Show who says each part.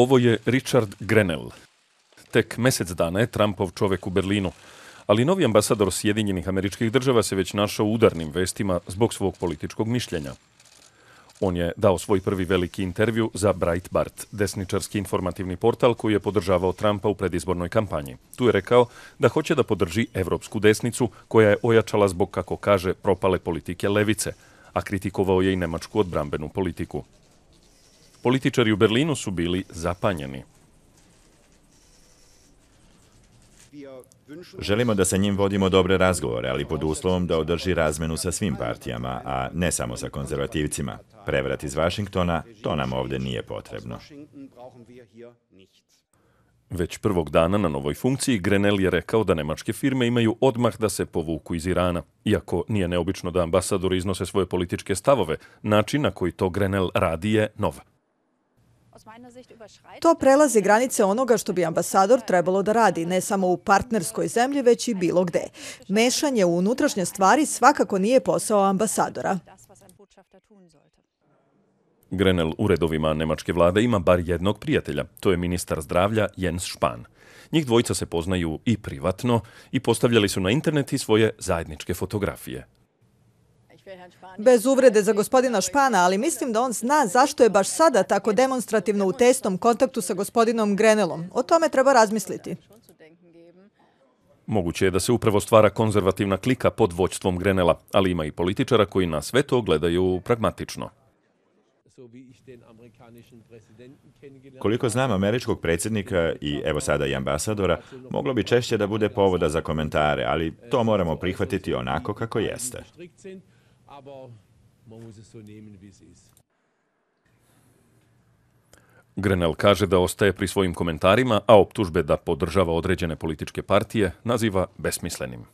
Speaker 1: Ovo je Richard Grenell. Tek mesec dana je Trumpov čovek u Berlinu, ali novi ambasador Sjedinjenih američkih država se već našao u udarnim vestima zbog svog političkog mišljenja. On je dao svoj prvi veliki intervju za Breitbart, desničarski informativni portal koji je podržavao Trumpa u predizbornoj kampanji. Tu je rekao da hoće da podrži evropsku desnicu koja je ojačala zbog, kako kaže, propale politike levice, a kritikovao je i nemačku odbrambenu politiku. Političari u Berlinu su bili zapanjeni.
Speaker 2: Želimo da sa njim vodimo dobre razgovore, ali pod uslovom da održi razmenu sa svim partijama, a ne samo sa konzervativcima. Prevrat iz Vašingtona, to nam ovde nije potrebno.
Speaker 1: Već prvog dana na novoj funkciji Grenell je rekao da nemačke firme imaju odmah da se povuku iz Irana. Iako nije neobično da ambasadori iznose svoje političke stavove, način na koji to Grenell radi je nov.
Speaker 3: To prelazi granice onoga što bi ambasador trebalo da radi, ne samo u partnerskoj zemlji, već i bilo gde. Mešanje u unutrašnje stvari svakako nije posao ambasadora.
Speaker 1: Grenell u redovima nemačke vlade ima bar jednog prijatelja. To je ministar zdravlja Jens Spahn. Njih dvojica se poznaju i privatno i postavljali su na internet i svoje zajedničke fotografije.
Speaker 3: Bez uvrede za gospodina Špana, ali mislim da on zna zašto je baš sada tako demonstrativno u testom kontaktu sa gospodinom Grenelom. O tome treba razmisliti.
Speaker 1: Moguće je da se upravo stvara konzervativna klika pod voćstvom Grenela, ali ima i političara koji na sve to gledaju pragmatično.
Speaker 2: Koliko znam američkog predsjednika i evo sada i ambasadora, moglo bi češće da bude povoda za komentare, ali to moramo prihvatiti onako kako jeste aber man muss es so nehmen, wie es ist.
Speaker 1: Grenell kaže da ostaje pri svojim komentarima, a optužbe da podržava određene političke partije naziva besmislenim.